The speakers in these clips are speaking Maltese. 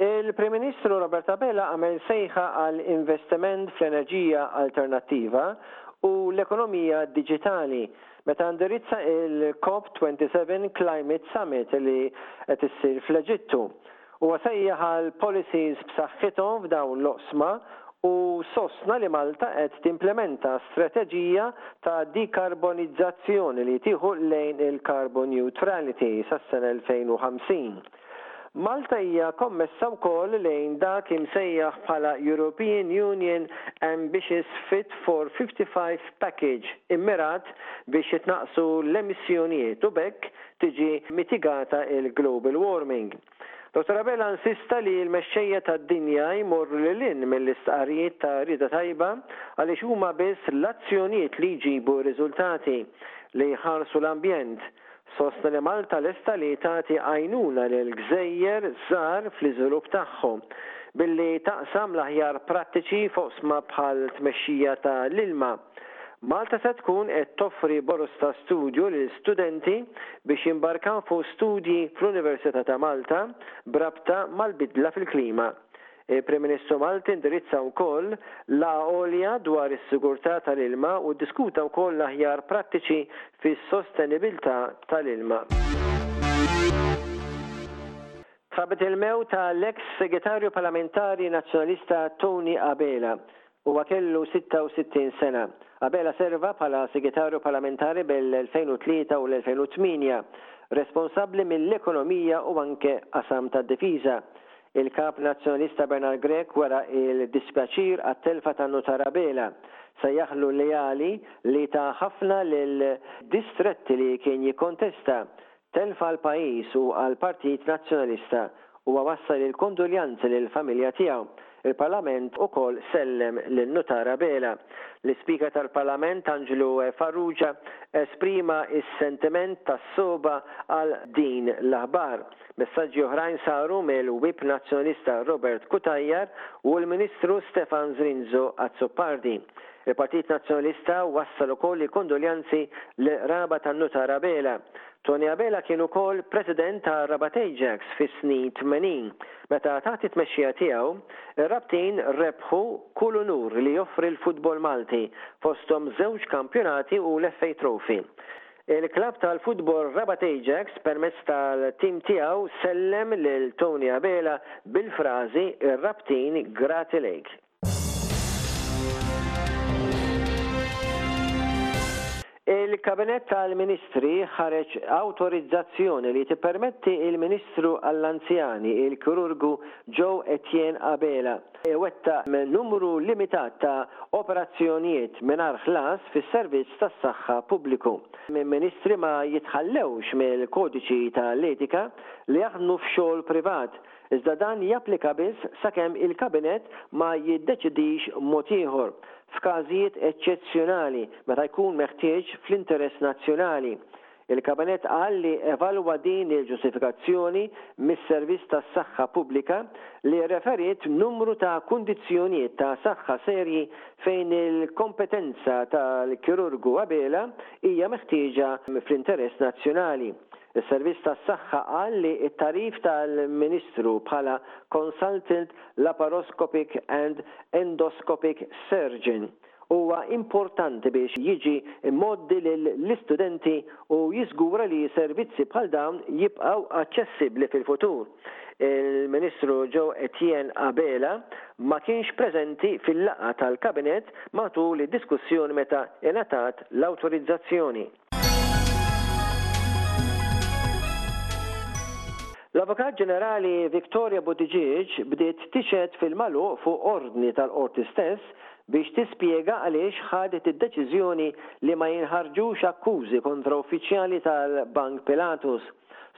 Il-Prim Ministru Robert Abela għamel sejħa għal investiment fl-enerġija alternattiva u l-ekonomija diġitali meta ndirizza il-COP27 Climate Summit li qed issir fl-Eġittu. Huwa sejjaħ għal policies b'saħħithom f'dawn l-oqsma u sostna li Malta qed timplementa strateġija ta' dekarbonizzazzjoni li tieħu lejn il-carbon neutrality sas-sena 2050. Malta hija kommessa wkoll lejn dak imsejjaħ bħala European Union Ambitious Fit for 55 Package immirat biex jitnaqqsu l-emissjonijiet u b'hekk tiġi mitigata l-global warming. Dottor Abela insista li l-mexxejja tad-dinja jmorru lil hinn mill-istqarrijiet ta' rieda tajba għaliex huma biss l-azzjonijiet li jġibu r-riżultati li jħarsu l-ambjent. Sostna li Malta lesta li tagħti għajnuna lil gżejjer żgħar fl-iżvilupp tagħhom billi taqsam l-aħjar prattiċi f'oqsma bħal tmexxija ta' l-ilma, Malta se tkun qed toffri boroż ta' studju lil studenti biex jimbarkaw fuq studji fl-Università ta' Malta b'rabta mal-bidla fil-klima. Il-Prim Ministru Malti indirizza wkoll laqgħa għolja dwar is-sigurtà tal-ilma u ddiskuta wkoll l-aħjar prattiċi fis-sostenibilità tal-ilma. Tħabbet il-mewt ta' l-eks Segretarju Parlamentari Nazzjonalista Tony Abela, Huwa kellu 66 sena. Abela serva bħala Segretarju Parlamentari bejn l-2003 u l-2008, responsabbli mill-ekonomija u anke qasam tad-difiża. Il-Kap Nazzjonalista Bernard Grech wera l-dispjaċir għat-telfa ta' Nutar Abela. Sejjaħlu leali li ta ħafna lil distretti li kien jikkontesta, Telf għall-pajjiż u għall-Partit Nazzjonalista. Huwa wassal il-konduljanzi lill-familja tiegħu. Il-Parlament ukoll sellem lin-Nutar Abela. L-Ispeaker tal-Parlament Anġlu Farrugia esprima s-sentiment tas-sogħba għal din l-aħbar. Messaġġi oħrajn saru mill-Whip Nazzjonalista Robert Cutajar u l-Ministru Stefan Zrinzo Azzopardi. Il-Partit Nazzjonalista wassal ukoll il-kondoljanzi lill-qraba tan-Nutar Abela. Tony Abela kien ukoll President ta' Rabat Ajax fis-snin tmenin. Meta taħt it-tmexxija tiegħu, ir-Rabtin rebħu kull unur li joffri l-futbol Malti, fosthom żewġ kampjonati u l-FA Trophy. Il-klabb tal-futbol Rabat Ajax permezz tal-tim tiegħu sellem lil Tony Abela bil-frażi Ir-Rabtin grati lejk. Il-Kabinett tal-Ministri ħareġ awtorizzazzjoni li tippermetti l-Ministru għall-Anzjani, il-Kirurgu Jo Etienne Abela, iwettaq numru limitat ta' operazzjonijiet mingħajr ħlas fis-servizz tas-saħħa pubbliku. Ministri ma jitħallewx mill-kodiċi tal-etika li jaħdmu f'xogħol privat iżda dan japplika biss sakemm il-Kabinett ma jiddeċidix mod ieħor, f'każijiet eċċezzjonali, meta jkun meħtieġ fl-interess nazzjonali. Il-Kabinett qal li evalwa din il-ġustifikazzjoni mis-Servizz tas-Saħħa Pubblika li rreferiet numru ta' kundizzjonijiet ta' saħħa serji fejn il-kompetenza tal-kirurgu Abela hija meħtieġa fl-interess nazzjonali. Is-Servizz tas-Saħħa qal li t-tagħrif tal-Ministru bħala Consultant Laparoscopic and Endoscopic Surgeon huwa importanti biex jiġi mgħoddi lil l-istudenti u jiżgura li servizzi bħal dawn jibqgħu aċċessibbli fil-futur. Il-Ministru Jo Etienne Abela ma kienx preżenti fil-laqgħa tal-Kabinett matul id-diskussjoni meta ingħatat l-awtorizzazzjoni. L-Avukat Ġenerali Victoria Buttigieg bdiet tixhed fil-magħluq fuq ordni tal-Qorti stess biex tispjega għaliex ħadet id-deċiżjoni li ma jinħarġux akkużi kontra uffiċjali tal-Bank Pilatus.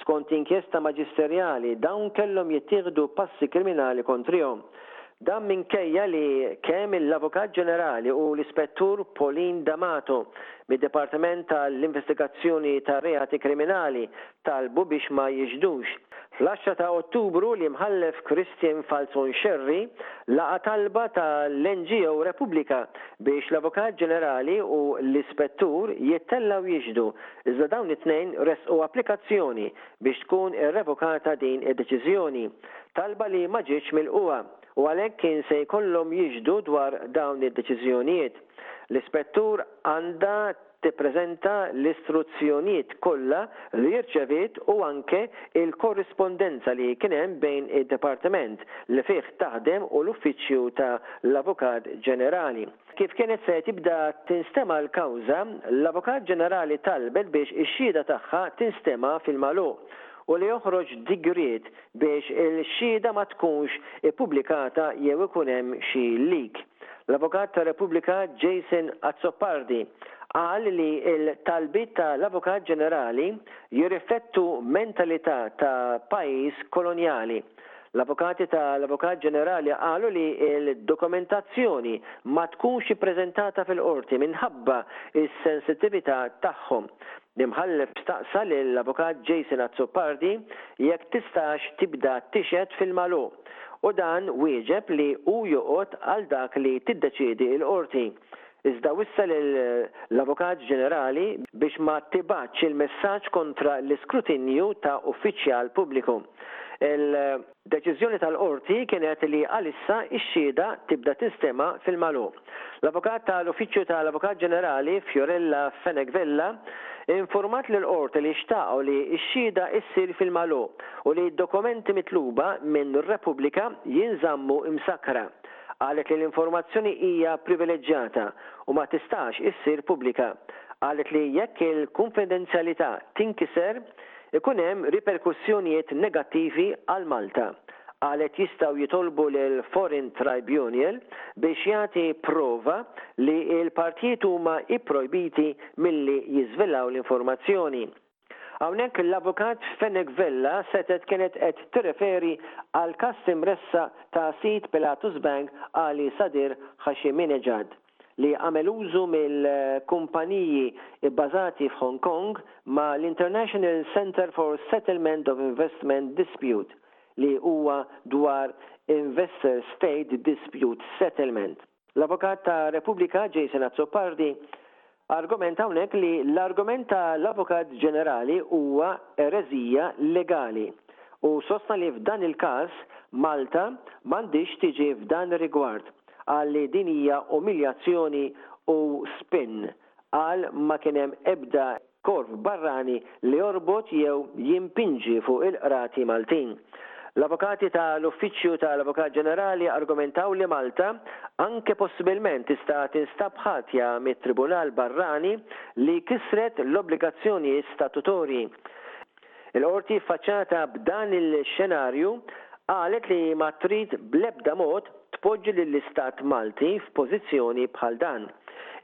Skont inkjesta maġisterjali, dawn kellhom jittieħdu passi kriminali kontrihom. Dan minkejja li kemm l-Avukat Ġenerali u l-Ispettur Pauline D'Amato mid-Dipartiment tal-Investigazzjoni ta' Reati Kriminali talbu biex ma jixhdux. Fl-għaxra ta' Ottubru l-Imħallef Christian Falzon Scerri laqa' talba ta' l-NGO Repubblika biex l-Avukat Ġenerali u l-Ispettur jittellgħu jixhdu Iżda dawn it-tnejn ressqu applikazzjoni biex tkun irrevokata din id-deċiżjoni, talba li ma ġietx milqugħa, u għalhekk kien se jkollhom jixhdu dwar dawn id-deċiżjonijiet. L-ispettur għandha tippreżenta l-istruzzjonijiet kollha li rċeviet u anke l-korrispondenza li kien hemm bejn id-dipartiment li fih taħdem u l-uffiċċju ta' l-Avukat Ġenerali. Kif kienet se tibda tinstema' l-kawża, l-Avukat Ġenerali talbet biex ix-xhieda tagħha tinstema' fil-magħluq u li joħroġ digriet biex il-xhieda ma tkunx ippubblikata jew ikun hemm xi leak. L-Avukat tar-Repubblika Jason Azzopardi qal li l-talbiet ta' l-Avukat Ġenerali jirriflettu mentalità ta' pajjiż kolonjali. L-Avukati ta' l-Avukat Ġenerali qalu li l-dokumentazzjoni ma tkunx ippreżentata fil-Qorti minħabba s-sensittività tagħhom. L-Imħallef staqsa lill-Avukat Jason Azzopardi jekk tistax tibda tixhed fil-magħluq u dan wieġeb li hu joqgħod għal dak li tiddeċiedi l-Qorti. Iżda wissa lil l-Avukat Ġenerali biex ma tibgħatx il-messaġġ kontra l-iskrutinju ta' uffiċjal pubbliku. Il-deċiżjoni tal-Qorti kienet li għalissa x-xhieda tibda tinstema' fil-magħluq. L-Avukat ta' l-Uffiċċju ta' l-Avukat Ġenerali, Fiorella Fenech Vella, infurmat lill-Qorti li xtaqu li x-xhieda ssir fil-magħluq u li d-dokumenti mitluba minn Repubblika jinżammu msakkra. Qalet li l-informazzjoni hija privileġġjata u ma tistax issir pubblika. Qalet li jekk il-kunfidenzjalità tinkiser, ikun hemm riperkussjonijiet negattivi għal Malta. Qalet jistgħu jitolbu lil Foreign Tribunal biex jagħti prova li l-partijiet huma pprojbiti milli jiżvelaw l-informazzjoni. Hawnhekk l-Avukat Fenech Vella setgħet kienet qed tirreferi għal każ imressaq ta' sid Pilatus Bank Ali Sadir Hashiminejad li għamel użu mill-kumpaniji bbażati f'Hong Kong ma' l-International Centre for Settlement of Investment Dispute li huwa dwar Investor-State Dispute Settlement. L-Avukat ta' Repubblika Jason Azzopardi argumenta hawnhekk li l-argument ta' l-Avukat Ġenerali huwa ereżija legali u sostna li f'dan il-każ Malta m'għandhiex tiġi f'dan ir-rigward, qal li din hija umiljazzjoni u spin, qal ma kien hemm ebda korp barrani li jorbot jew jimpinġi fuq il-Qrati Maltin. L-Avukati ta' l-Uffiċċju ta' l-Avukat Ġenerali argumentaw li Malta anke possibilment tista' tinstab ħatja mit-Tribunal barrani li kisret l-obbligazzjonijiet statutorji Il-Qorti ffaċċata b'dan il-xenarju qalet li ma trid bl-ebda mod tpoġġi lill-Istat Malti f'pożizzjoni bħal dan.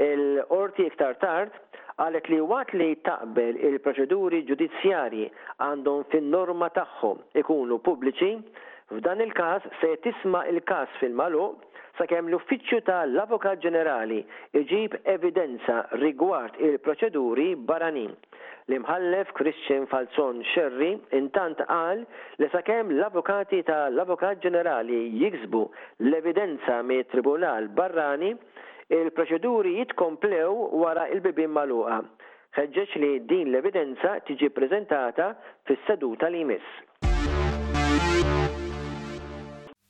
Il-Qorti iktar tard qalet li waqt li taqbel il-proċeduri ġudizzjarji għandhom fin-norma tagħhom ikunu pubbliċi, f'dan il-każ se tisma' l-każ fil-magħluq, sakemm l-Uffiċċju ta' l-Avukat Ġenerali jġib evidenza rigward il-proċeduri barranin. L-Imħallef Christian Falzon Scerri intant qal li sakemm l-Avukati ta' l-Avukat Ġenerali jiksbu l-evidenza mit-Tribunal barrani, il-proċeduri jitkomplew wara l-bibien magħluqa. Ħeġġeġ li din l-evidenza tiġi ppreżentata fis-seduta li jmiss.